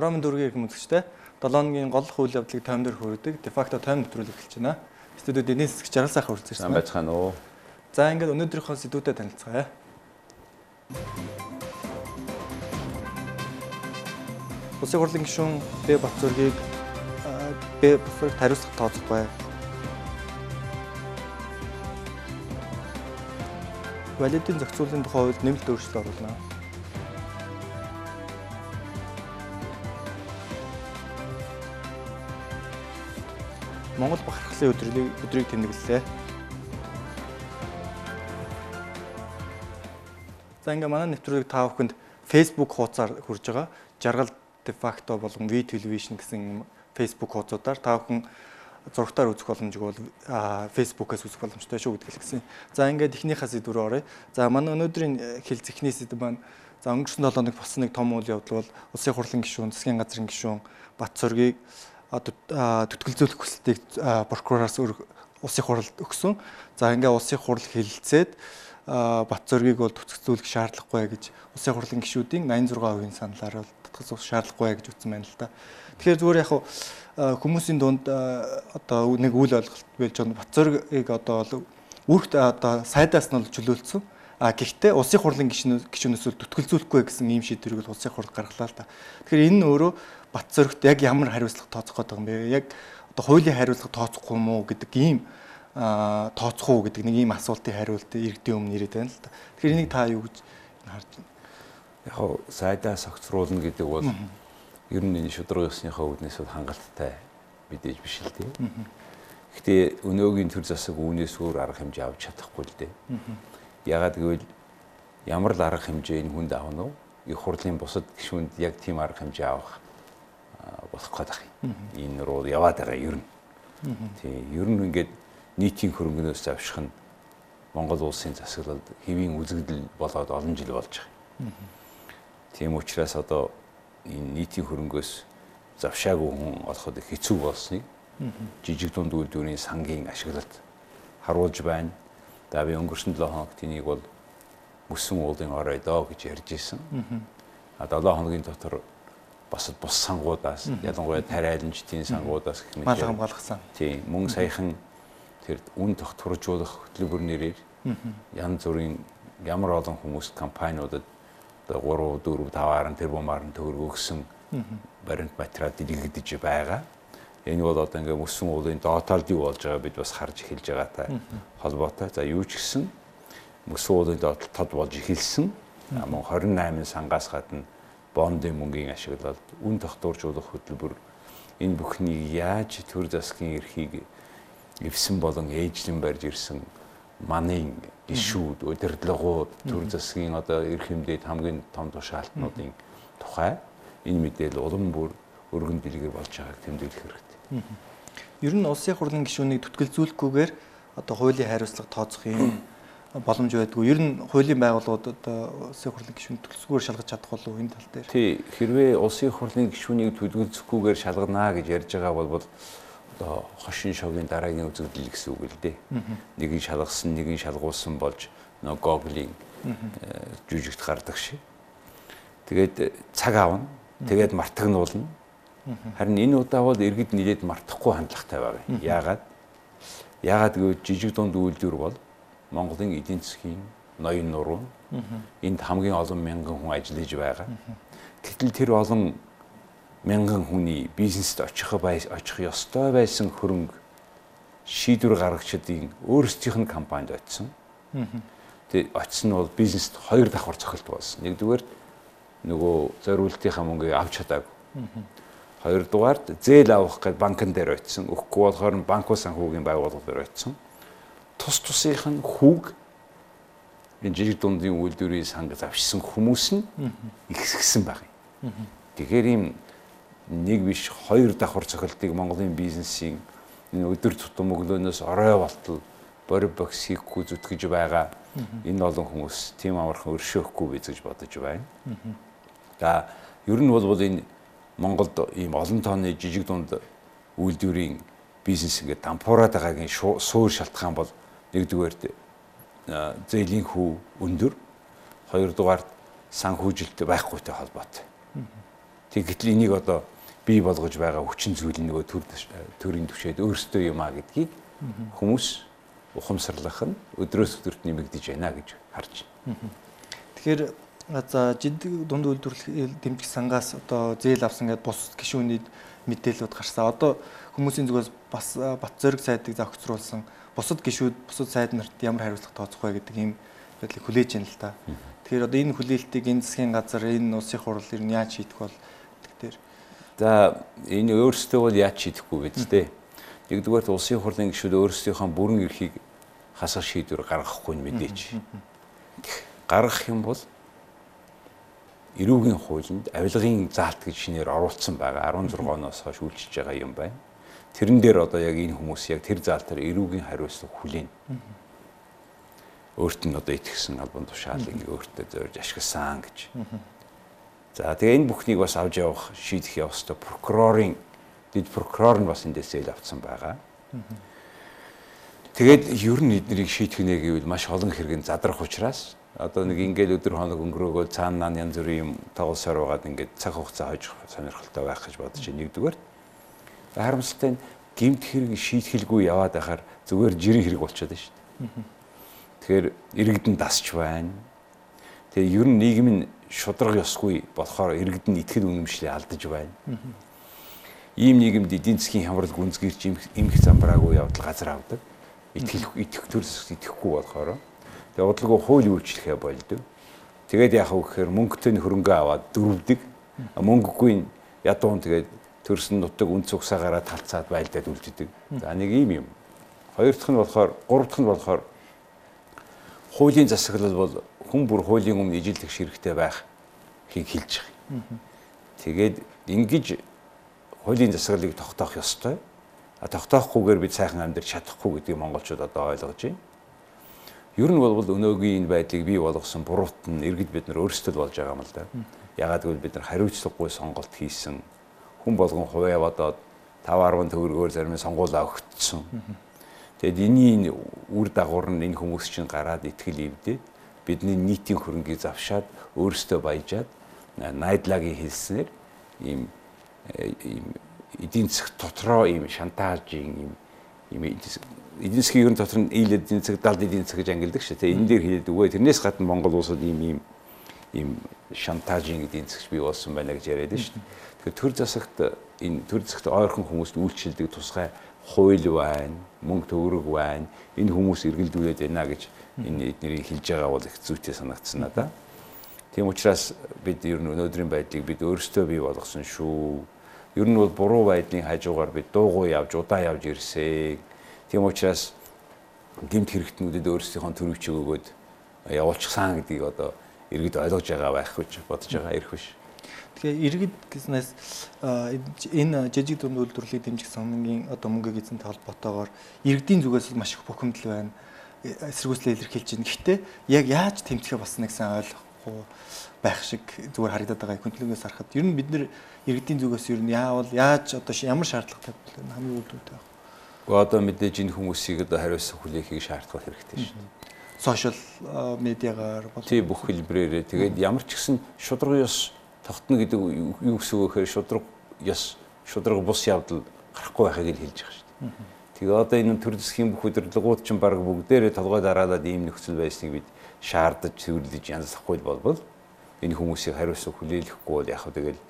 Ороомын дүүргийн эрхэм үзэгчтэй 7 хоногийн гол үйл явдлыг тойм дээр хүргэдэг. Дефакто тойм нэвтрүүлэг эхэлж байна. Студиуд эдийн засаг жаргал сайхан хүрэлцсэн. Сайн байцгаана уу. За ингээд өнөөдрийнхөө сэдвүүдэд танилцгаая. Улсын хурлын гишүүн Б Батзүргийг Б Батзүргт хариуцлага тооцох бай. Валидын зохицуулалтын тухай хуульд нэмэлт өөрчлөлт оруулна. Монгол бахархлын өдрийг өдрийг тэмдэглэлээ. За ингээ манай нэвтрүүлгийг та бүхэнд Facebook хуудасаар хүрж байгаа. Жаргал de facto болон V television гэсэн Facebook хуудасуудаар та бүхэн зурагтаар үзэх боломжийг бол Facebook-аас үзэх боломжтой шүү гэдэг хэлсэн. За ингээд эхнийхээ сэдвээр оръё. За манай өнөөдрийн хэл зэхний сэдв маань за өнгөрсөн 7 хоног болсон нэг том үйл явдал бол Улсын хурлын гишүүн, засгийн газрын гишүүн Бат цоргийг төтгөлзүүлэх хүсэлтийг прокурораас улсын хурлд өгсөн. За ингээ улсын хурл хэлэлцээд бат зөргийг бол төтгөлзүүлэх шаардлагагүй гэж улсын хурлын гишүүдийн 86% саналаар бол татгах шаардлагагүй гэж үтсэн байна л да. Тэгэхээр зүгээр яг хүмүүсийн дунд одоо нэг үйл ойлголт байж байгаа бат зөргийг одоо үрхт одоо сайдаас нь бол чөлөөлсөн. А гэхдээ улсын хурлын гишүүнээс төтгөлзүүлэхгүй гэсэн ийм шийдвэрийг улсын хурл гаргалаа л да. Тэгэхээр энэ нь өөрөө бат зөрөгт яг ямар хариуцлага тооцох гэдэг юм бэ? Яг одоо хуулийн хариуцлага тооцохгүй юм уу гэдэг ийм тооцох уу гэдэг нэг ийм асуултын хариулт иргэдийн өмнө ирээд байна л да. Тэгэхээр энийг та юу гэж харж байна? Яг хоо сайдаа согцруулна гэдэг бол ер нь энэ шудраг ёсныхаа үүднээс бол хангалттай мэдээж биш л дээ. Гэхдээ өнөөгийн төр засаг үүнээс өөр арга хэмжээ авч чадахгүй л дээ. Ягаад гэвэл ямар л арга хэмжээ энэ хүнд авах нь их хурлын бусад гишүүнд яг тийм арга хэмжээ авах болох гээд байгаа юм. Энэ руу яваад байгаа ер нь. Тийм ер нь ингээд нийтийн хөрөнгөнөөс завших нь Монгол улсын засаглалд хэвийн үзэгдэл болоод олон жил болж байгаа. Тийм учраас одоо энэ нийтийн хөрөнгөөс завшаагүй хүн олоход хэцүү болсныг жижиг дунд үйлдвэрийн сангийн ашиглалт харуулж байна. За би өнгөрсөн 7 хоног тэнийг бол мөсөн уулын орой доо гэж ярьж исэн. А 7 хоногийн дотор бас бус сангуудаас ялангуяа тариаланчдын сангуудаас гэх мэт мал хамгаалгасан. Тийм мөн саяхан тэр үн тогтворжуулах хөтөлбөр нэрээр янз бүрийн ямар олон хүмүүс компаниудад одоо 3 4 5 тэрбумаар нь төгрөг өгсөн баримт материал дэлгэгдэж байгаа. Энэ бол одоо ингээ мөсөн уулын дооталд юу болж байгаа бид бас харж эхэлж байгаатай холбоотой. За юу ч гэсэн мөсөн уулын доотал тод болж эхэлсэн. Мөн 28 сангаас гадна бондын мөнгийн ашиглалт, үн тогтворжуулах хөтөлбөр энэ бүхнийг яаж төр засгийн эрхийг эвсэн болон ээжлэн барьж ирсэн манын гişүүд, удирдлагууд, төр засгийн одоо эрх хэмжээд хамгийн том тушаалтнуудын тухай энэ мэдээлэл улам бүр өргөн дэлгэр болж байгааг тэмдэглэх хэрэгтэй. Ер нь улсын хурлын гишүүнийг төтгөлзүүлэхгүйгээр одоо хуулийн хариуцлага тооцох юм боломж байдгүй. Ер нь хуулийн байгууллагууд одоо улсын хурлын гишүүн төтгөлзгүйгээр шалгаж чадах болов энэ тал дээр. Тий, хэрвээ улсын хурлын гишүүнийг төтгөлзөхгүйгээр шалганаа гэж ярьж байгаа бол одоо хошин шогийн дараагийн үзэгдэл гэсэн үг л дээ. Нэг нь шалгасан, нэг нь шалгуулсан болж нөө Google-ийн жүжигт гардаг шиг. Тэгээд цаг аавна. Тэгээд мартагнуулна Харин энэ удаа бол иргэд нилээд мартахгүй хандлагатай байгаа. Яагаад? Яагаад гэвэл жижиг дунд үйлдвэр бол Монголын эдийн засгийн ноён нуруу. Энд хамгийн олон мянган хүн ажиллаж байгаа. Гэтэл тэр олон мянган хүний бизнест очих очих ёстой байсан хөрөнгө шийдвэр гаргагчдын өөрсдийнх нь компанид очисон. Тэгээ очисон нь бол бизнест хоёр давхар цохилт болсон. Нэгдүгээр нөгөө зориултынхаа мөнгөийг авч чадаагүй. Хоёрдугаард зээл авах гэд банкн дээр очисон. Өгөхгүй болохоор банкуу санхүүгийн байгууллага дээр очисон. Тус тусынх нь хүүг. Энэ жижиг дундын үйлдвэрийн санг завшсан хүмүүс нь ихсгсэн баг. Тэгэхээр ийм нэг биш хоёр давхар цохилтыг Монголын бизнесийн энэ өдөр тутам өглөөнөөс орой болтол бори бокс хийхгүй зүтгэж байгаа энэ олон хүмүүс тийм амархан өршөөхгүй бизэж бодож байна. За ер нь бол энэ Монголд ийм олон тооны жижиг дунд үйлдвэрийн бизнес ингээд дампуураад байгаагийн суур шалтгаан бол нэгдүгээр зээлийн хүү өндөр хоёрдугаар санхүүжилт байхгүйтэй холбоотой. Тэг гэтэл энийг одоо бий болгож байгаа хүчин зүйл нөгөө төр төрийн төвшөөд өөрсдөө юм а гэдгийг хүмүүс ухамсарлах нь өдрөөс өдөрт нэмэгдэж байна гэж харж байна. Тэгэхээр за жид дунд үйлдвэрлэл дэмжих сангаас одоо зээл авсан гэдэг бус гишүүний мэдээлэлүүд гарсан. Одоо хүмүүсийн зүгээс бас бат зориг сайдыг завхцруулсан бусад гишүүд бусад сайд нарт ямар хариуцлага тооцох вэ гэдэг ийм байдлыг хүлээж байна л та. Тэгэхээр одоо энэ хүлээлтийг энэ засгийн газар энэ улсын хурал ер нь яаж шийдэх бол гэдэг. За энэ өөрсдөө бол яаж шийдэхгүй вэ дээ. Нэгдүгээр улсын хурлын гишүүд өөрсдийнхөө бүрэн эрхийг хасах шийдвэр гаргахгүй нь мэдээч. Гаргах юм бол эрүүгийн хуулинд авилгын заалт гэж шинээр оруулсан байгаа 16 оноос хойш үйлчилж байгаа юм байна. Тэрэн дээр одоо яг энэ хүмүүс яг тэр заалтаар эрүүгийн хариуцлага хүлээн. Өөрт нь одоо итгэсэн албан тушаалыг өөртөө зорж ашигласан гэж. За тэгээ энэ бүхнийг бас авч явах шийдэх ёстой прокурорын дэд прокурор нь бас эндээс зээл авцсан байгаа. Тэгээд ер нь эднийг шийдэх нэ гэвэл маш олон хэрэгэн задрах учраас одоо нэг ингээл өдөр хоног өнгөрөөгөө цаанаа янз бүрийн юм тоглосоор байгаад ингээд цаг хугацаа хойж сонирхолтой байх гэж бодож байна. Нэгдүгээр харамсалтай нь гимт хэрэг шийдхэлгүй яваад байхаар зүгээр жирийн хэрэг болчиход байна шүү дээ. Тэгэхээр иргэдэн дасч байна. Тэгээ ер нь нийгэм нь шудраг ёсгүй болохоор иргэдэн итгэл үнэмшлээ алдаж байна ийм нийгэмд эдийн засгийн хямрал гүнзгийрч эмх замбраагүй явдал газар авдаг. Итгэх итгэх төрс итгэхгүй болохоор тэгээ удалгүй хууль үйлчлэхэ болдог. Тэгээд яах вэ гэхээр мөнгөтэй хөрөнгө аваад дөрвдөг. Мөнгөгүй ядуун тэгээд төрсөн нутаг үн цугсаагаараа талцаад байлдаад үлддэг. За нэг ийм юм. Хоёр дахь нь болохоор гурав дахь нь болохоор хуулийн засаглал бол хүн бүр хуулийн өмнө ижилдэх ширхтэй байх хийг хэлж байгаа. Тэгээд ингэж хуулийн засаглалыг тогтоох ёстой. А тогтоохгүйгээр бид сайхан амьдрах чадахгүй гэдгийг монголчууд одоо ойлгож байна. Ер нь бол өнөөгийн энэ байдлыг бий болгосон буруут нь иргэд бид нар өөрсдөө болж байгаа юм л да. Ягаад гэвэл бид нар хариуцлагагүй сонголт хийсэн. Хүн болгон хувиа бодоод 5.10 төгрөгөөр зарим сонгуулаа өгцсөн. Тэгэд энэний үр дагавар нь энэ хүмүүс чинь гараад итгэл ивдээд бидний нийтийн хөрөнгийг завшаад өөрсдөө баяжаад найдлагийн хэлснээр ийм ийм эдийн засаг дотроо ийм шантаажийн ийм ийм эдийн засгийн ерөн дотор нь ил эдийн засаг далд эдийн засаг гэж ангилдаг шүү дээ. Энэ дээр хэлээд үгүй тэрнээс гадна Монгол улсад ийм ийм ийм шантаажийн эдийн засагч бий болсон байна гэж яриад шүү дээ. Тэгэхээр төр засагт энэ төр засагт ойрхон хүмүүст үйлчлдэг тусгай хууль байна, мөнгө төгрөг байна. Энэ хүмүүс эргэлдүүлээд байна гэж энэ эднэрийг хэлж байгаа бол их зүйтэй санагдсан надаа. Тийм учраас бид ер нь өнөөдрийн байдлыг бид өөрсдөө бий болгосон шүү. Ер нь бол буруу байдлын хажуугаар бид дуугүй явж удаа явж ирсээ. Тийм учраас гэмт хэрэгтнүүдэд өөрсдийнхөө төрөвчөг өгөөд явуулчихсан гэдгийг одоо иргэд ойлгож байгаа байх гэж бодож байгаа ирэх биш. Тэгэхээр иргэд гэснээс энэ жижиг дунд үйлдвэрлэлийг дэмжих сангийн одоо мөнгө эзэнтэй холбоотойгоор иргэдийн зүгээс маш их бухимдал байна. Эсэргүүцлээ илэрхийлж байна. Гэхдээ яг яаж тэмцэхэ болсон гэсэн ойлгох болохгүй байх шиг зүгээр харагдаад байгаа хөндлөнгөөс харахад ер нь бид нэр иргэдийн зүгээс ер нь яавал яаж одоо ямар шаардлагатай бол хамгийн үүдтэй байх. Гэхдээ одоо мэдээж энэ хүмүүсийг одоо хариуцсан хүлээхийг шаардах хэрэгтэй шүү дээ. Сошиал медиагаар бол тий бүх хэлбэрээрээ тэгээд ямар ч гэсэн шудраг ёс тогтно гэдэг юу гэсэн үг гэхээр шудраг ёс шудраг бус явдал гарахгүй байхыг л хэлж байгаа шүү дээ. Тэгээ одоо энэ төр засгийн бүх удирдлагууд чинь баг бүгдээрээ толгой дараалаад ийм нөхцөл байсныг бид шаардаж цэвэрлэж янзлахгүй болбол энэ хүмүүсийг хариуцсан хүлээлгэхгүй бол яг тэгэл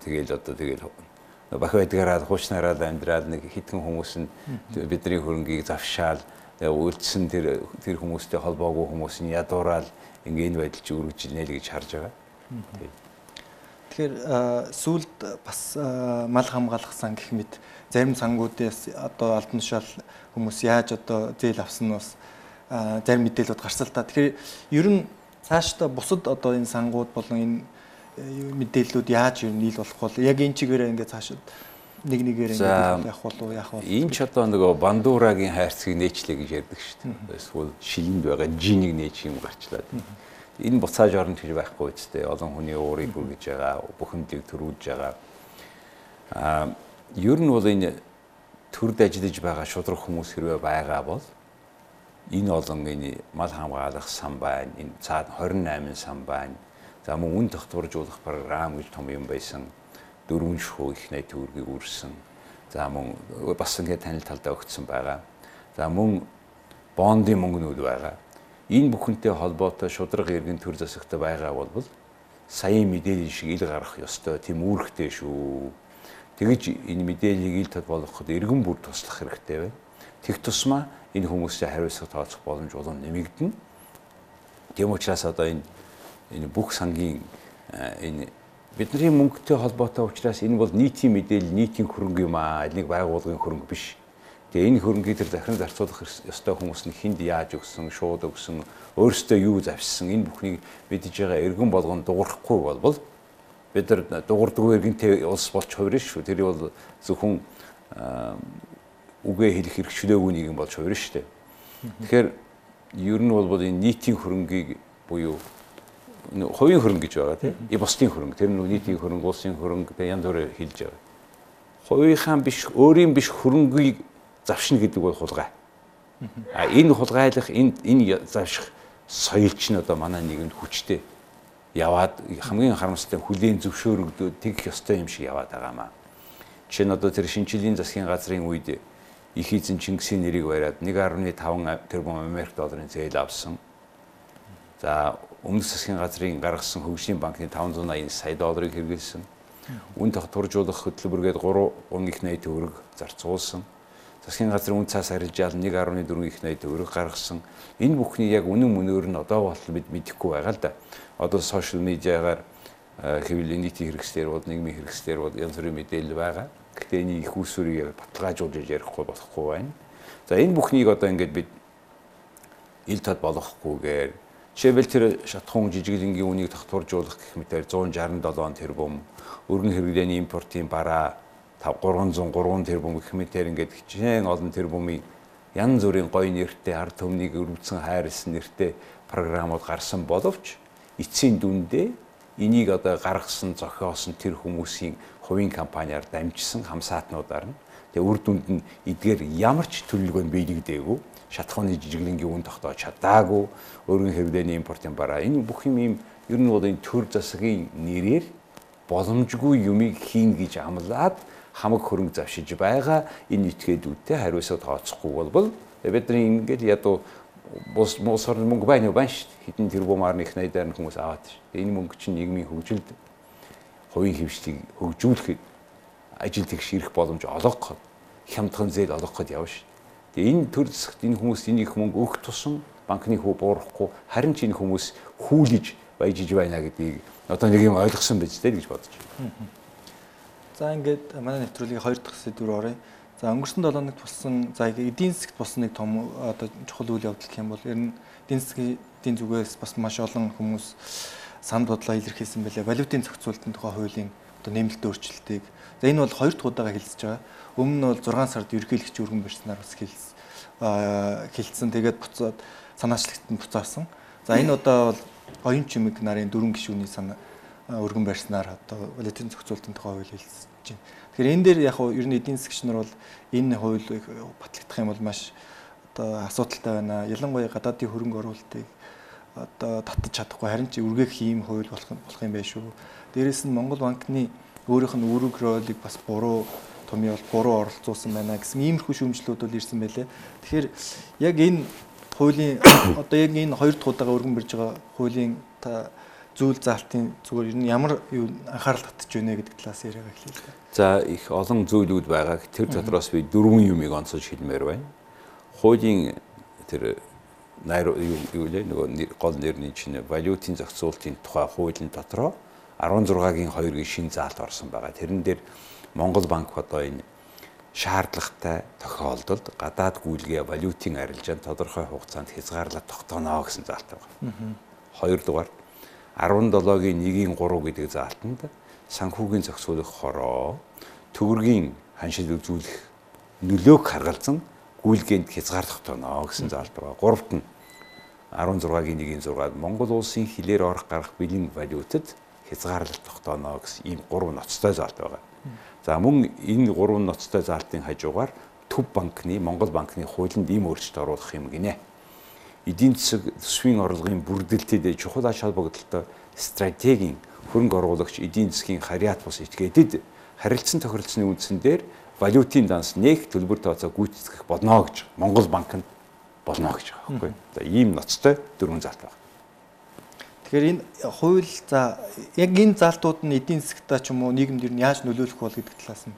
тэгэл одоо тэгэл бах байдгаараа хуучнараа амьдраад нэг хитгэн хүмүүс нь бидний хөрөнгийг завшаал үйлдсэн тэр тэр хүмүүстэй холбоогүй хүмүүс нь ядуураад ингээ энэ байдал чи үргэлжилнэ л гэж харж байгаа. Тэгэхээр сүүлд бас мал хамгаалах сан гэх мэт зарим сангуудаас одоо албан тушаал хүмүүс яаж одоо зээл авсан нь бас зарим мэдээлэлүүд гарсан л та. Тэгэхээр ер нь цаашдаа бусад одоо энэ сангууд болон энэ э, мэдээллүүд яаж ер нь нийл болох бол яг энэ чигээрээ ингээд цаашид нэг нэгээр ингээд явах болов яах вэ? Энэ ч одоо нөгөө бандуурагийн хайрцгийг нээчлээ гэж ярьдаг шүү дээ. Эсвэл шилэнд байгаа жинийг нээч юм гарчлаад. Энэ буцааж орно гэж байхгүй үстэй. Олон хүний уурыг хүргэж байгаа, бүхэмдийг төрүүлж байгаа. Аа ер нь бол энэ төрд ажиллаж байгаа шудраг хүмүүс хэрвээ байгаа бол энэ олон энэ мал хамгаалах сан байна. Энэ цаад 28 сан байна. За мөн үн тогтворжуулах програм гэж том юм байсан. Дөрвөн шхуу их найт төгрөгийг үрсэн. За мөн бас ингээд танил талдаа өгсөн байгаа. За мөн бондын мөнгнүүд байгаа. Энэ бүхэнтэй холбоотой шудраг иргэн төр засагтай байгаа бол саяын мэдээлэл шиг ил гарах ёстой тийм үүрэгтэй шүү. Тэгэж энэ мэдээллийг ил тод болгоход иргэн бүр туслах хэрэгтэй байна. Тэг тусмаа энэ хүмүүстэй хариуцлага тооцох боломж улам нэмэгдэнэ. Тийм учраас одоо энэ энэ бүх сангийн энэ бидний мөнгөтэй холбоотой учраас энэ бол нийтийн мэдээлэл, нийтийн хөрөнгө юм аа. Нэг байгууллагын хөрөнгө биш. Тэгээ энэ хөрөнгийг тэр захиран зарцуулах ёстой хүмүүс нь хинд яаж өгсөн, шууд өгсөн, өөрөөсөө юу завьсан энэ бүхнийг мэдж байгаа эргэн болгон дуурахгүй болбол бид нар дуурдгүй эргэнтэй улс болж хувирна шүү. Тэр бол зөвхөн үгээ хэлэх хэрэг чөлөөгүй нэг юм болж хувирна шүү дээ. Тэгэхээр ер нь бол энэ нийтийн хөрөнгийг буюу хувийн хөрөнгө гэж байгаа тийм. И бусдын хөрөнгө. Тэр нь нийтийн хөрөнгө, улсын хөрөнгө тэг янз бүрээр хэлж байгаа. Хувийнхаа биш, өөрийн биш хөрөнгийг завшна гэдэг бол хулгай. А энэ хулгайлах, энэ энэ завших соёлч нь одоо манай нийгэмд хүчтэй яваад хамгийн харамсалтай хүлийн зөвшөөрөгдөөд тэгэх ёстой юм шиг яваад байгаамаа. Жишээ нь одоо тэр шинжилгээний засгийн газрын үед их эзэн Чингисийн нэрийг бариад 1.5 тэрбум Америк долларын зээл авсан. За өмнөх засгийн газрын гаргасан хөгжлийн банкны 580 сая долларыг хэрэглэсэн. Үн тогтворжуулах хөтөлбөргээд 3 их найт төгрөг зарцуулсан. Засгийн газрын үн цаас арилжаал 1.4 их найт төгрөг гаргасан. Энэ бүхний яг үнэн мөнөөр нь одоо болтол бид мэдэхгүй байгаа л да. Одоо сошиал медиагаар хэвлэлийн нийтийн хэрэгслэр бол нийгмийн хэрэгслэр бол янз бүрийн мэдээлэл байгаа. Гэхдээ энэ их усүрийг баталгаажуулж ярихгүй болохгүй байна. За энэ бүхнийг одоо ингээд бид ил тод болохгүйгээр Жишээлбэл тэр шатхуун жижиглэнгийн үнийг тогтворжуулах гэх мэтээр 167 тэрбум, өргөн хэрэглээний импортын бараа 303 тэрбум гэх мэтээр ингээд хичээн олон тэрбумын янз бүрийн гоё нэртэй ард түмнийг өрөвдсөн хайрлсан нэртэй програмууд гарсан боловч эцсийн дүндээ энийг одоо гаргасан зохиосон тэр хүмүүсийн хувийн компаниар дамжсан хамсаатнуудаар нь тэгээ үр дүнд нь эдгээр ямар ч төлөвлөгөө биелэгдээгүй шатхууны жижиглэнгийн үн тогтоож чадаагүй. Өргөн хэвлэлийн импортын бараа. Энэ бүх юм юм ер нь бол энэ төр засгийн нэрээр боломжгүй юмыг хийн гэж амлаад хамаг хөрөнгө завшиж байгаа. Энэ этгээдүүдтэй хариуцаа тооцохгүй бол бидний ингээд ядуу бус мосор мөнгө байна уу? Байна шүү хэдэн тэрбумаар нэг найдаар хүмүүс аваад шүү. Энэ мөнгө чинь нийгмийн хөгжилд хувийн хөвшлийг хөгжүүлэхэд ажил тэгш ирэх боломж олгоход хямдхан зээл олгоход явна шүү. Тэгээ энэ төр засагт энэ хүмүүс энийг мөнгө өгөх тусам банкны хүү буурахгүй харин ч энэ хүмүүс хүүлж баяжиж байна гэдгийг одоо нэг юм ойлгосон биз дээ гэж бодож байна. За ингээд манай нэвтрүүлгийн хоёр дахь сэдвээр оръё. За өнгөрсөн 7 хоногт болсон за эдийн засгт болсон нэг том одоо чухал үйл явдал гэх юм бол ер нь эдийн засгийн зүгээс бас маш олон хүмүүс санд бодлоо илэрхийлсэн байлээ. Валютын зохицуулалтын тухай хуулийн одоо нэмэлт өөрчлөлтийг. За энэ бол хоёр дахь удаага хэлсэж байгаа. Өмнө нь бол 6 сард ерөнхийлөгч өргөн барьснаар бас хэлсэн хэлсэн. Тэгээд буцаад санаачлагт нь буцаасан. За энэ одоо бол оюун чимэг нарын дөрвөн гишүүний санаа өргөн барьснаар одоо валютын зохицуулалтын тухай хууль хэлсэн байна. Тэгэхээр энэ дээр яг нь ер нь эдийн засгч нар бол энэ хуулийг батлагдах юм бол маш одоо асуудалтай байна. Ялангуяа гадаадын хөрөнгө оруулалтыг одоо татаж чадахгүй харин ч үргээх ийм хууль болох болох юм байх шүү. Дээрээс нь Монгол банкны өөрийнх нь үүрэг ролыг бас буруу томьёо бол буруу оролцуулсан байна гэсэн иймэрхүү шүүмжлүүд бол ирсэн байлээ. Тэгэхээр яг энэ хуулийн одоо яг энэ хоёр дахь удаага өргөн барьж байгаа хуулийн та зүйл заалтын зүгээр ер нь ямар юу анхаарал татж байна гэдэг талаас яриага эхлэв. За их олон зүйлүүд байгаа. Тэр дотроос би дөрвөн юмыг онцолж хэлмээр байна. Хуулийн тэр найр юу лээ нөгөө гол нэрний чинь валютын зохицуулалтын тухай хуулийн дотроо 16-гийн 2-гийн шин заалт орсон байгаа. Тэрэн дээр Монгол банк одоо энэ шаардлагатай тохиолдолд гадаад гүйлгээ валютын арилжаанд тодорхой хугацаанд хязгаарлаад тогтооно гэсэн заалт байна. Хоёрдугаар 17-гийн 1-ийн 3 гэдэг заалтанд санхүүгийн зохицуулах хороо төгрөгийн ханшил үзүүлэх нөлөөг харгалзан гүйлгээнд хязгаарлах тогтооно гэсэн заалт байгаа. Гуравт нь 16-гийн 1-ийн 6-ад Монгол улсын хилээр орох гарах бэлэн валютад хязгаарлалт тогтооно гэсэн ийм гурван ноцтой заалт байгаа. За мөн энэ гурван ноцтой заалтын хажуугаар Төв банкны Монгол банкны хуулинд ийм өөрчлөлт оруулах юм гинэ. Эдийн засаг төсвийн орлогын бүрдэлтэд чухал ач холбогдолтой стратегийн хөрөнгө оруулагч эдийн засгийн харьяат бус этгээдэд харилцан тохиролцсны үндсэн дээр валютын данс нэг төлбөр тооцоо гүйцэтгэх болно гэж Монгол банк нь болно гэж байгаа байхгүй. За ийм ноцтой дөрвөн залт байна. Тэгэхээр энэ хууль за яг энэ залтууд нь эдийн засгтаа ч юм уу нийгэмд ер нь яаж нөлөөлөх бол гэдэг талаас нь.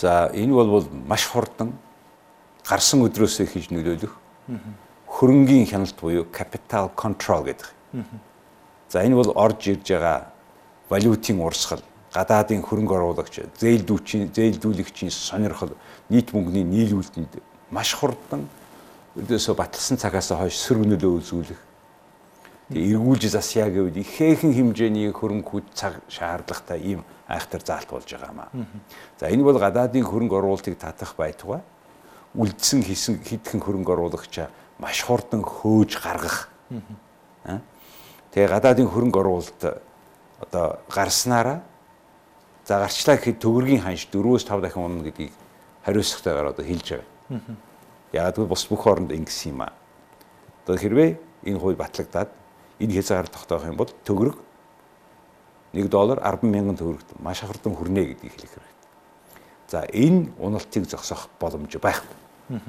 За энэ бол маш хурдан гарсан өдрөөсөө хийж нөлөөлөх хөрөнгийн хяналт буюу capital control гэдэг. За энэ бол орж ирж байгаа валютын урсгал гадаадын хөрөнгө оруулагч, зээлдүүчийн, зээлдүүлэгчийн сонирхол, нийт мөнгөний нийлүүлэлтэнд маш хурдан өдөөсөө батлсан цагаас хойш сөрөг нөлөө үзүүлэх. Тэгээ эргүүлж засъя гэвэл ихээхэн хэмжээний хөрөнгүүд цаг шаардлагатай ийм айхтар заалт болж байгаа маа. За энэ бол гадаадын хөрөнгө оруулалтыг татах байтугай үлдсэн хийсэн хитгэн хөрөнгө оруулагчаа маш хурдан хөөж гаргах. Тэгээ гадаадын хөрөнгө оруулалт одоо гарснараа За гарчлаа гэхэд төгөргийн ханш 4-өөс 5 дахин унана гэдгийг хариуцлагатайгаар одоо хэлж байгаа. Яагаад гэвэл бус бүх оронд ингэсэн юм аа. Одоо хэрвээ энэ хууль батлагдаад энэ хязгаар тогтоох юм бол төгрөг 1 доллар 10 мянган төгрөгт маш хурдан хүрнэ гэдгийг хэлэх хэрэгтэй. За энэ уналтыг зогсоох боломж байхгүй.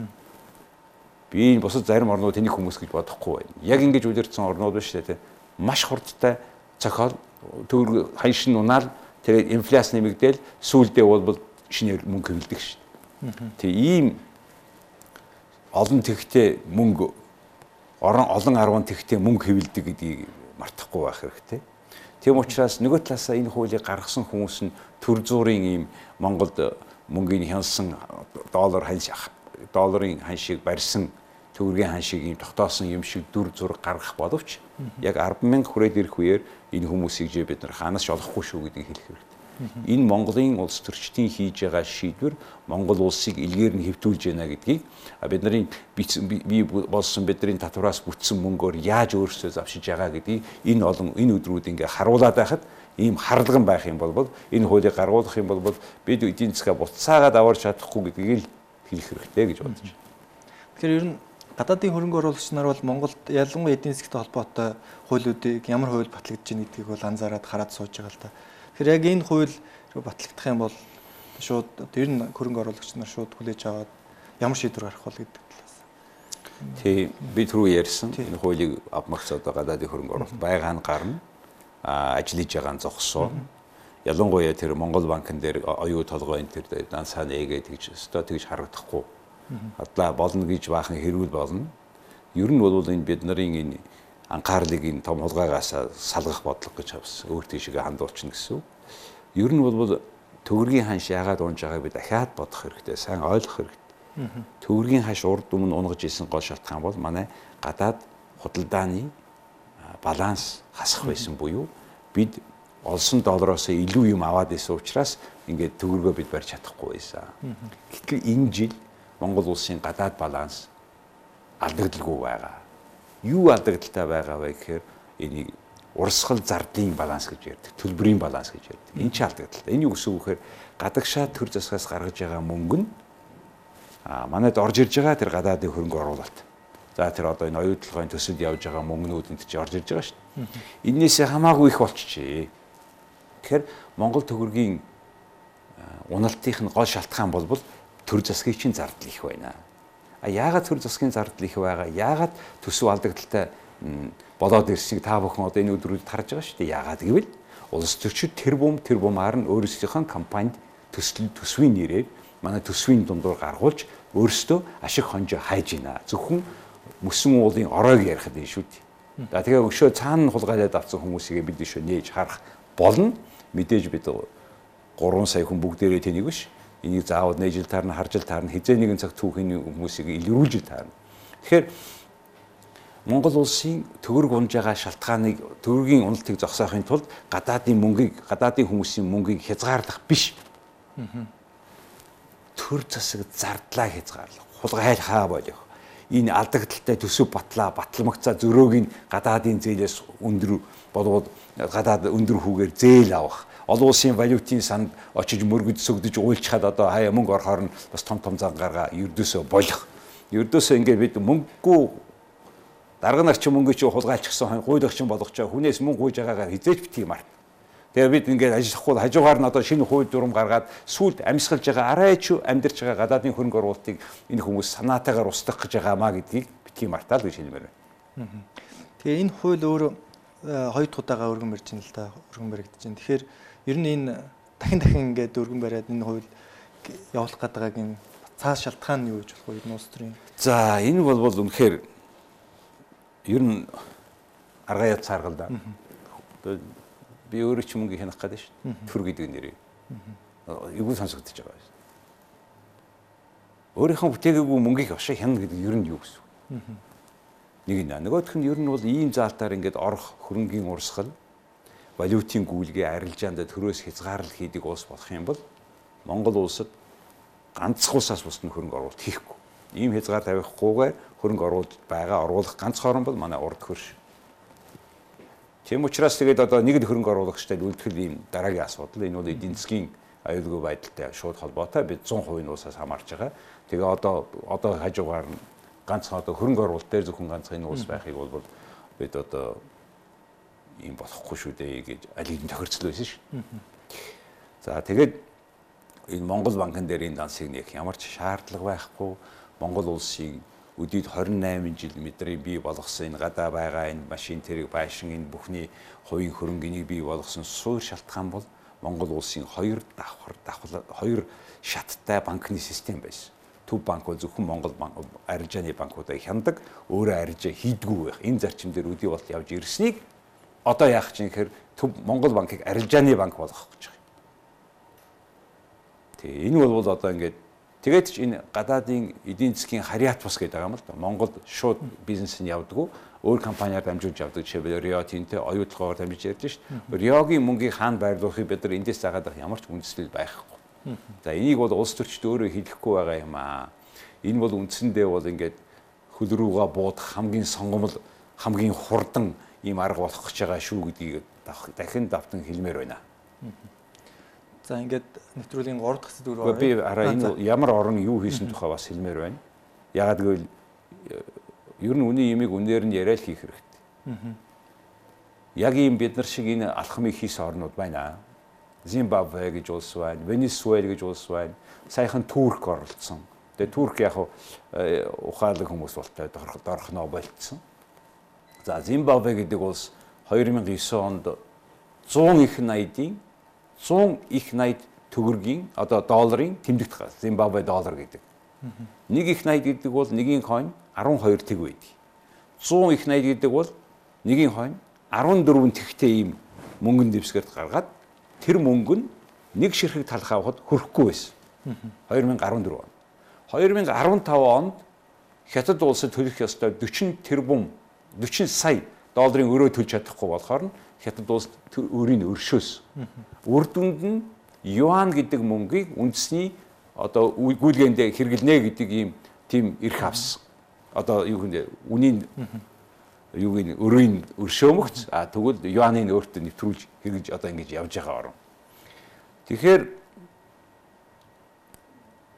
Би энэ бусад зарим орнууд тэнийг хүмүүс гэж бодохгүй байна. Яг ингэж үлэрсэн орнууд биш те. Маш хурдтай цохол төгрөг ханш нь унаал Тэгээд инфляц нэмэгдээл сүүлдээ бол шинээр мөнгө хөвлөдөг шүү дээ. Тэг ийм олон тэгтээ мөнгө орон олон арван тэгтээ мөнгө хэвлдэг гэдгийг мартахгүй байх хэрэгтэй. Тийм учраас нөгөө талаасаа энэ хуулийг гаргасан хүмүүс нь төр зуурын ийм Монголд мөнгөний хянсан доллар ханш долларын ханшийг барьсан төгрөгийн ханшийг ийм тогтоосон юм шиг дүр зураг гаргах боловч яг 100000 хүрээд ирэх үеэр энэ хүмүүсийг жи бид нар хаанаас ч олохгүй шүү гэдгийг хэлэх хэрэгтэй. Энэ Монголын улс төрчдийн хийж байгаа шийдвэр Монгол улсыг илгээр нь хэвтүүлж байна гэдгийг бидний бий болсон бидний татвараас бүтсэн мөнгөөр яаж өөрсдөө завшиж байгаа гэдгийг энэ олон энэ өдрүүд ингээ харуулад байхад ийм харлаган байх юм бол энэ хуулийг гаргуулах юм бол бид эдийн засгаа буцаагаад аварч чадахгүй гэдгийг л хэлэх хэрэгтэй гэж бодож байна. Тэгэхээр ер нь гадаадын хөрөнгө оруулагч нар бол Монголд ялангуяа эдийн засгийн холбоотой хуулиудыг ямар хууль батлагдж байна гэдгийг бол анзаараад хараад сууж байгаа л да. Тэгэхээр яг энэ хууль батлагдах юм бол шууд ер нь хөрөнгө оруулагч нар шууд хүлээж аваад ямар шийдвэр гарах бол гэдэг талаас. Тий, би түрүү ярьсан энэ хуулийг авмагц одоо гадаадын хөрөнгө оруулалт байгаа нь гарна. А ажиллаж байгаа нь зогсоо. Ялангуяа тэр Монгол банкн дээр оюу толгой энэ тэр дансаа нээгээд тэгж өстой тэгж харагдахгүй Адлаа болно гэж баахан хэрүүл болно. Ер нь бол энэ бид нарын энэ анхаарлыг энэ том хулгайгаас салгах бодлого гэж авсан. Өөр тийшээ хандуулчихна гэсэн. Ер нь бол төгөргийн ханш яагаад унж байгааг би дахиад бодох хэрэгтэй. Сайн ойлгох хэрэгтэй. Төгөргийн ханш урд өмнө унгаж исэн гол шалтгаан бол манай гадаад худалдааны баланс хасах байсан буюу бид олсон доллароос илүү юм аваад исэн учраас ингээд төгрөгөө бид барьж чадахгүй байсан. Гэтэл энэ жил Монгол улсын гадаад баланс алдагдaltaгүй байгаа. Юу алдагдaltaй байгаа вэ гэхээр энийг урсгал зардлын баланс гэж ярьдаг. Төлбөрийн баланс гэж ярьдаг. Энэ ч алдагдaltaй. Энэ юу гэсэн үг гэхээр гадагшаа төр засгаас гаргаж байгаа мөнгө нь а манайд орж ирж байгаа тэр гадаадын хөрөнгө оруулалт. За тэр одоо энэ оюутлогын төсөлд явж байгаа мөнгнүүд энд чи орж ирж байгаа шүү дээ. Иннээс хамаагүй их болчихжээ. Тэгэхээр Монгол төгрөгийн уналтын гол шалтгаан болбол төр засгийн чинь зардал их байна. А яагаад төр засгийн зардал их байгаа? Яагаад төсөв алдагдaltaй болоод ирснийг та бүхэн одоо энэ өдрүүдэд харж байгаа шүү дээ. Яагаад гэвэл улс төрчид тэр бум тэр бумаар нь өөрсдийнхөө компанид төсөл төсвийн нэрээр манай төсвийн дундуур гаргуулж өөрсдөө ашиг хонжоо хайж байна. Зөвхөн мөсөн уулын ороог ярихад энэ шүү дээ. За тэгээ өшөө цаана хулгайлаад авсан хүмүүсийг бид өшөө нээж харах болно. Мэдээж бид 3 сая хүн бүгдээрээ тэнийг биш энийг заавал нээжил таарна, харжил таарна, хизээ нэгэн цаг түүхийн хүмүүсийг илрүүлжил таарна. Тэгэхээр Монгол улсын төгөрг унж байгаа шалтгааныг төгөргийн уналтыг зогсоохын тулд гадаадын мөнгийг, гадаадын хүмүүсийн мөнгийг хязгаарлах биш. Төр засаг зардлаа хязгаарлах. Хулгай хаа болох. Энэ алдагдaltaй төсөв батлаа, батламгцаа зөрөөг нь гадаадын зээлээс өндөр болоод гадаад өндөр хүүгээр зээл авах олон улсын валютын санд очиж мөргөж сөгдөж уйлчхад одоо хаяа мөнгө орохоор нь бас том том зан гаргаа ердөөсөө болох. Ердөөсөө ингээд бид мөнгөгүй дарга нар чи мөнгө чи хулгайлчихсан гуйлах чин болгож байгаа хүнээс мөнгө гуйж байгаагаар хизээч битгий март. Тэгээ бид ингээд ажиллахгүй хажуугаар нь одоо шинэ хууль дүрм гаргаад сүлд амьсгалж байгаа арайч амьдарч байгаа гадаадын хөрөнгө оруулалтыг энэ хүмүүс санаатаагаар устгах гэж байгаамаа гэдгийг битгий мартаа л гэж хэлмээр байна. Тэгээ энэ хууль өөрөө хоёр дахь удаага өргөн барьж байна л да өргөн баригдаж байна. Тэгэхээр ер нь энэ дахин дахин ингээд өргөн бариад энэ хууль явуулах гэдгааг энэ цаас шалтгаан нь юу гэж болох вэ? Нуус төрийн. За энэ бол бол үнэхээр ер нь аргаа яд цааргал да. Би өөрөө ч мөнгө хянах гэдэг шүү. Төр гэдэг нэрээ. Эвгүй сонсогдож байгаа шүү. Өөрийнхөө бүтээгээгүй мөнгийг ошоо хянах гэдэг ер нь юу гэсэн үг? Нэг нь нөгөөх нь ер нь бол ийм заалтаар ингээд орох хөрөнгийн урсгал валютын гүйлгээ арилжаанд төрөөс хязгаарлал хийдэг улс болох юм бол Монгол улсад ганцхан улсаас бусд нь хөрөнгө оруулалт хийхгүй. Ийм хязгаар тавихгүйгээр хөрөнгө оруулж байгаа оруулах ганц хорон бол манай урд хөрш. Тийм учраас тэгээд одоо нэг л хөрөнгө оруулагчтай үлдэхэл ийм дараагийн асуудал энэ бол эдийн засгийн аюулгүй байдалтай шууд холбоотой бид 100% нь уусаас хамаарч байгаа. Тэгээ одоо одоо хажуугаар нь ганцхан одоо хөрөнгө оруулалт дээр зөвхөн ганцхан энэ улс байхыг бол бид одоо ийм болохгүй шүү дээ гэж аль хэдийн тохирцол байсан шүү. За тэгээд энэ Монгол банкн дээр энэ дансыг нэг ямар ч шаардлага байхгүй Монгол улсыг өдөрт 28 жил мэдрээ бий болгосон энэ гадаа байгаа энэ машин тэрэг байшин энэ бүхний хувийн хөрөнгөнийг бий болгосон суур шалтгаан бол Монгол улсын хоёр давхар давхар хоёр шаттай банкны систем байсан. Төв банк бол зөвхөн Монгол банк арилжааны банкуудыг хяндаг, өөрөө арилжаа хийдгүү байх. Энэ зарчим дээр өдий болт явж ирснийг одоо яах чинь гэхээр төв Монгол банкыг арилжааны банк болгох гэж байгаа. Тэгээ энэ бол одоо ингээд тэгээд ч энэ гадаадын эдийн засгийн харьяат бас гэдэг юм л да. Монголд шууд бизнес нь явдггүй өөр компаниар дамжуулж явдаг жишээлбэл Рио Тинтэ оюутлагаар дамжиж ярьж шít. Риогийн мөнгийг хаана байрлуулахыг бид нар эндээс загаад ямар ч үндэслэл байхгүй. За энийг бол улс төрчд өөрөө хэлэхгүй байгаа юм аа. Энэ бол үндсэндээ бол ингээд хөл рүүгээ буудах хамгийн сонгомл хамгийн хурдан ийм арга болох гэж байгаа шүү гэдгийг дахин давтан хэлмээр байна. За ингээд нэвтрүүлгийн 3 дахь сэдвээр оръё. Би хараа энэ ямар орон юу хийсэн тухай бас хэлмээр байна. Ягаад гэвэл ер нь үний имийг үнээр нь яриа л хийх хэрэгтэй. Яг ийм бид нар шиг энэ алхмыг хийсэн орнууд байна. Зимбабве гэж улс байна, Венесуэл гэж улс байна. Саяхан Турк оролцсон. Тэгээ Турк яг ухаалаг хүмүүс болтой дорхноо болцсон. За Зимбабве гэдэг улс 2009 онд 100 их найдын 100 их найд төгрөгийн одоо долларын тэмдэгт Зимбабве доллар гэдэг. Нэг их найд гэдэг бол нэгийн хойно 12 тэг байдаг. 100 их найд гэдэг бол нэгийн хойно 14 тэгтэй ийм мөнгөн дэвсгэрт гаргаад тэр мөнгө нь нэг ширхэг талх авахд хүрэхгүй байсан. 2014 он. 2015 онд Хятад улсад төлөх ёстой 40 тэрбум 40 сая долларын өрөө төлж чадахгүй болохоор нь Хятад улс өөрийн өршөөс. Үр дүнд нь юан гэдэг мөнгийг үндэсний одоо гүйлгээнд хэрэглэнэ гэдэг ийм тийм эрх авсан. Одоо юу гэнэ үнийн юуг нь өрөөний өршөомөгч а тэгвэл юаныг өөртөө нэвтрүүлж хэрэгж одоо ингэж явж байгаа орон. Тэгэхээр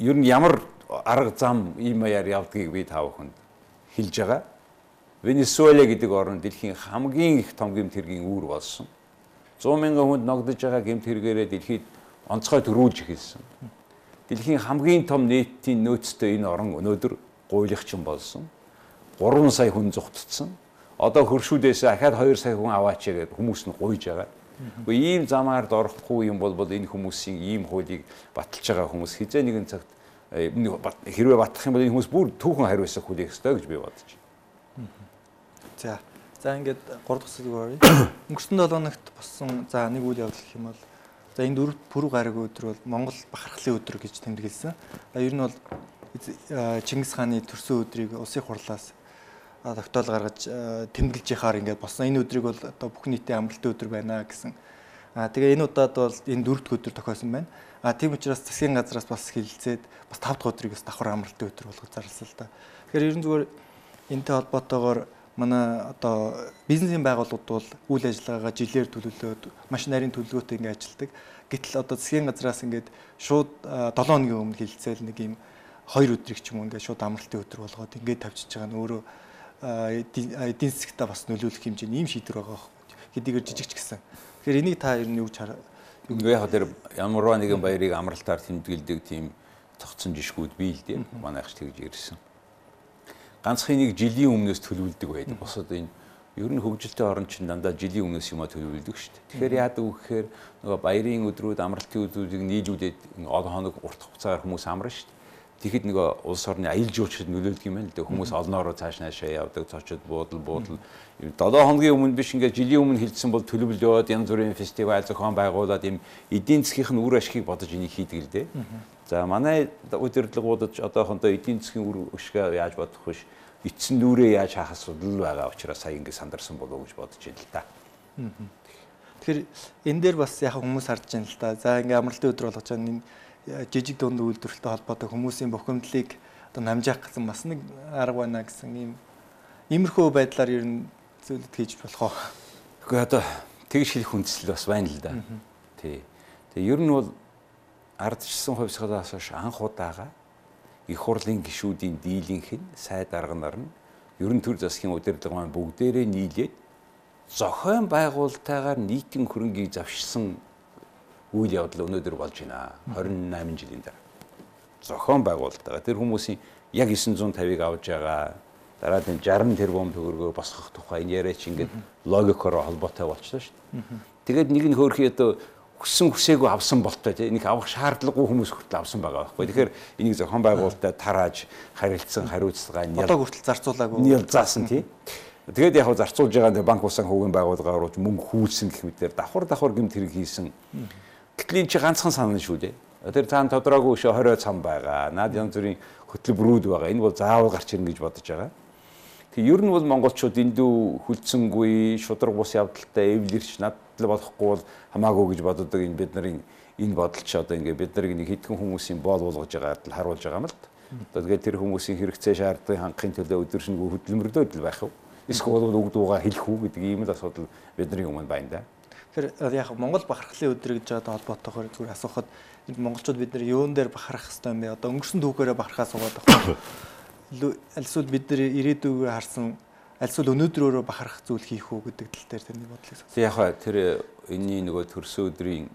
ер нь ямар арга зам ийм маяар явдгийг би та бүхэнд хэлж байгаа. Венесуэла гэдэг орн дэлхийн хамгийн их том гэмт хэргийн үүр болсон. 100 мянган хүнд ногдож байгаа гэмт хэрэгээрээ дэлхийд онцгой төрүүлж эхэлсэн. Дэлхийн хамгийн том нийтийн нөөцтэй энэ орн өнөөдөр гуйлахчин болсон. 3 сая хүн зүгтцсэн. Одоо хөршүүдээс ахаад 2 сая хүн аваач гэдэг хүмүүс нь гуйж байгаа. Гэхдээ ийм замаар дорохгүй юм бол энэ хүмүүсийн ийм хуулийг баталж байгаа хүмүүс хизээ нэгэн цагт э, хэрвээ батлах юм бол энэ хүмүүс бүр түүхэн хариуцах хүлээх ёстой гэж би бодож байна. За. За ингээд 3 дахь сэдв оръё. Өнгөрсөн 7 ногт болсон за нэг үйл явдал гэх юм бол за энэ дөрөв пүрэв гараг өдөр бол Монгол бахархлын өдөр гэж тэмдэглэсэн. Ер нь бол Чингис хааны төрсөн өдрийг улсын хурлаас тогтоол гаргаж тэмдэглэж яхаар ингээд болсон. Энэ өдрийг бол одоо бүх нийтийн амралтын өдөр байна гэсэн. Аа тэгээ энэ удаад бол энэ дөрөвдүгээр өдөр тохиосон байна. Аа тийм учраас засгийн газраас бас хилцээд бас 5 дахь өдрийг бас давхар амралтын өдөр болгож зарласан л да. Тэгэхээр ер нь зүгээр энэтэй холбоотойгоор манай одоо бизнесийн байгууллагууд бол үйл ажиллагаагаа жилээр төлөвлөөд маш нарийн төлөвлөгөөтэй ингээд ажилладаг. Гэтэл одоо засгийн газраас ингээд шууд 7 хоногийн өмнө хилцээл нэг юм 2 өдрийг ч юм уу ингээд шууд амралтын өдөр болгоод ингээд тавьчихж байгаа нь өөрөө эдийн засгтаа бас нөлөөлөх хэмжээний ийм шийдвэр байгаа хэдийгээр жижигч гэсэн. Тэгэхээр энийг та ер нь юу гэж хараа? Яг тэр ямарваа нэгэн баярыг амралтаар тэмдэглэдэг тийм тогтсон жишгүүд бий л дээ. Манайх ч тэгж ирсэн. Ганцхан нэг жилийн өмнөөс төлөвлөдөг байдаг. Босод энэ ер нь хөгжилтэй орн чинь дандаа жилийн өмнөөс юма төлөвлөдөг шүү дээ. Тэгэхээр яадаг вэ гэхээр нөгөө баярын өдрүүд, амралтын өдрүүдийг нийлүүлээд олон хоног урт хугацаагаар хүмүүс амарна шүү дээ. Тэгэхэд нөгөө улс орны аялал жуулчлалд нөлөөлдөг юм байна л да. Хүмүүс олноороо цааш наашаа явдаг, цочод буудал буудал. 7 хоногийн өмнө биш ингээд жилийн өмнө хилцсэн бол төлөвлөл яваад янз бүрийн фестивал зохион байгуулад ийм эдийн засгийнх нь үр ашгийг бодож энийг хийдэг л дээ. За манай удирдлагуудад одоохондоо эдийн засгийн үр ашгаа яаж бодох вэ? Эцсийн нүрээ яаж хаах асуудал байгаа учраас сая ингээд сандарсан болов уу гэж бодож байна л да. Тэгэхээр энэ дээр бас яг хүмүүс харж байна л да. За ингээд амралтын өдөр болгож байгаа энэ жижиг дунд үйлдвэрлэлтэй холбоотой хүмүүсийн бухимдлыг одоо намжаах гэсэн бас нэг арга байна гэсэн ийм иймэрхүү байдлаар ер нь зүйлд хийж болох уу? Гэхдээ одоо тэгж хэлэх хүндэслэл бас байна л да. Тий. Тэгээ ер нь бол ардчсан хувьсгалаас хойш анх удаага их хурлын гишүүдийн дийлэнх нь сайд арганаар нь ерөн төр засгийн удирдлага маань бүгдээрээ нийлээд зохион байгуулалтайгаар нийтийн хөрөнгийг завшсан үйл явдал өнөөдөр болж байна. 28 жилийн дараа. Зохион байгуулалтаа тэр хүмүүсийн яг 950-ыг авж байгаа дараа нь 60 тэрбум төгрөгөөр босгох тухай энэ яриач ингээд логикоор холбоотой болчихлоо шүү дээ. Тэгээд нэг нь хөөрхий одоо хүссэн хүсээгүй авсан болтой тийм нэг авах шаардлагагүй хүмүүс хүртэл авсан байгаа байхгүй. Тэгэхээр энийг зохион байгуулалтаа тарааж харилцсан хариуцлага нь одоо хүртэл зарцуулаагүй. Нийл заасан тийм. Тэгээд яг зарцуулж байгаа банк усан хөвгийн байгууллагаар руу мөнгө хүүлсэн гэх мэтээр давхар давхар гэмт хэрэг хийсэн Гэтэл эн чи ганцхан сан шүү дээ. Тэр цаана тодроогүй өшөө 20 цам байгаа. Наад янз бүрийн хөтөлбөрүүд байгаа. Энэ бол заавал гарч ирнэ гэж бодож байгаа. Тэг ер нь бол монголчууд эндүү хүлцэнгүй шудраг бус явдалтай эвлэрч надад болохгүй бол хамаагүй гэж боддог энэ бид нарын энэ бодол ч одоо ингээ бид нарыг нэг хитгэн хүмүүсийн боол болгож байгаагаар л харуулж байгаа юм л та. Одоо тэгээд тэр хүмүүсийн хэрэгцээ шаардлагыг хангахын төлөө өдөршнгөө хөдөлмөрлөд л байх уу? Эсвэл үг дуугаа хэлэх үү гэдэг ийм л асуудал бидний өмнө байна да. Тэгэхээр яг Монгол бахархлын өдөр гэж одоо холбоотойгоор зүгээр асуухад монголчууд бид нар юун дээр бахарах хэвээр юм бэ? Одоо өнгөрсөн түүхээрээ бахархаа суугаад байгаа. Альсвал бид нар ирээдүйгээр харсан альсвал өнөөдрөөрөө бахарах зүйл хийх үү гэдэг тал дээр тэрний бодлыг сонс. Яг хаа тэр энэний нөгөө төрсөн өдрийн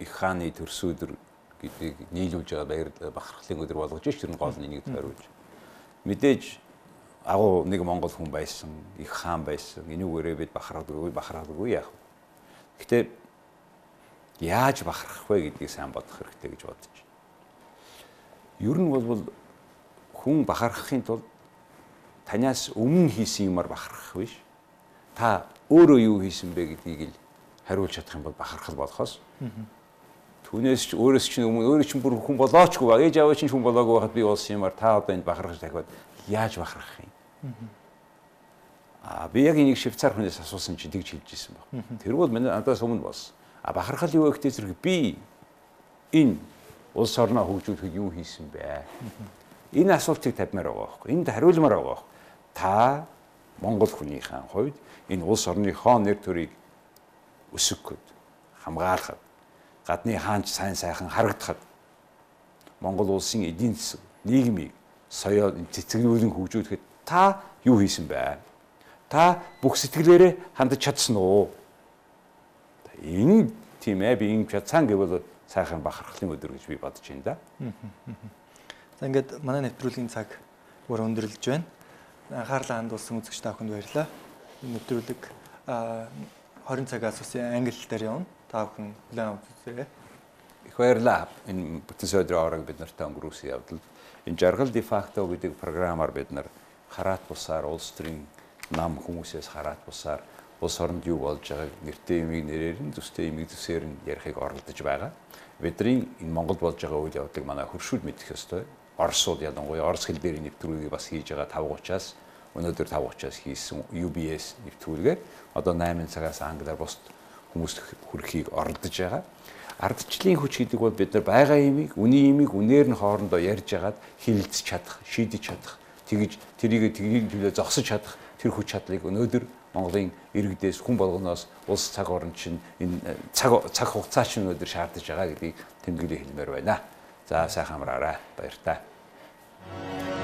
их хааны төрсөн өдөр гэдгийг нийлүүлж байгаа баяр бахархлын өдөр болгож ш тэр нь гол нь энийг тойруулж. Мэдээж агуу нэг монгол хүн байсан, их хаан байсан. Энүүгээрээ бид бахархадаггүй, бахархадаггүй яах вэ? Гэхдээ яаж бахархах вэ гэдгийг сайн бодох хэрэгтэй гэж бодож байна. Ер нь бол хүн бахархахын тулд танаас өмнө хийсэн юмар бахархах биш. Та өөрөө юу хийсэн бэ гэдгийг л хариулж чадах юм бол бахархал болохоос. Түүнээс ч өөрөөс ч өмнө өөрөө ч бүр хүн болоочгүй ба ээж аваа чинь хүн болоогүй байхад би болсон юмар та одоо энд бахархаж дахиад яаж бахархах юм? Аа би яг энийг Швейцар хүнээс асуусан чинь тэгж хэлж ирсэн баг. Тэр бол миний надаас өмнө болсон. А бахархал юу гэхтэй зэрэг би энэ улс орноо хөгжүүлэхэд юу хийсэн бэ? Энэ асуултыг тавьмаар байгаа байхгүй. Энд хариулмаар байгаа байхгүй. Та Монгол хүнийхэн хувьд энэ улс орныхоо нэр төрийг өсгөхөд хамгаалахад гадны хаанч сайн сайхан харагдахад Монгол улсын эдийн засаг нийгмийг соёо цэцгэлүүлэн хөгжүүлэхэд та юу хийсэн бэ? Та бүх сэтгэлээрээ хандаж чадсан уу? Энэ тийм ээ би ингэ чадсан гэвэл сайхан бахархлын өдөр гэж би бодож байна да. За ингээд манай нэвтрүүлгийн цаг бүр өндөрлөж байна. Анхаарлаа хандуулсан үзэгч та бүхэнд баярлалаа. Энэ нэвтрүүлэг 20 цагаас ус англи дээр явна. Та бүхэн хүлээн авч үзээрэй. Их баярлалаа. Энэ бүтэн өдрийн авраг бид нартай өнгөрөөсөн явдал энэ жаргал дефакто гэдэг програмаар бид нар хараат бусаар улс төрийн нам хүмүүсээс хараат бусаар улс оронд юу болж байгааг нэртэй юмыг нэрээр нь төстэй юмыг төсөөр нь ярихыг оролдож байгаа. Бидний энэ Монголд болж байгаа үйл явдлыг манай хөршүүд мэдэх ёстой. Оросууд ялангуяа орос хэл дээр нэвтрүүлгийг бас хийж байгаа 5:30-аас өнөөдөр 5:30-аас хийсэн UBS нэвтрүүлгээр одоо 8 цагаас англиар бусд хүмүүст хүрэхийг оролдож байгаа. Ардчлалын хүч гэдэг бол бид нар байгаа юмыг, үний юмыг үнээр нь хоорондоо ярьж агаад хилэлцэж чадах, шийдэж чадах тэгж тэрийг тэрийг төлөө зогсож чадах тэр хүч чадлыг өнөөдөр Монголын иргэдээс хүн болгоноос улс цаг орн чинь энэ цаг цаг хугацаа чинь өнөөдөр шаардж байгаа гэдгийг тэмдэглээ хэлмээр байна. За сайхан амраарай. Баяр таа.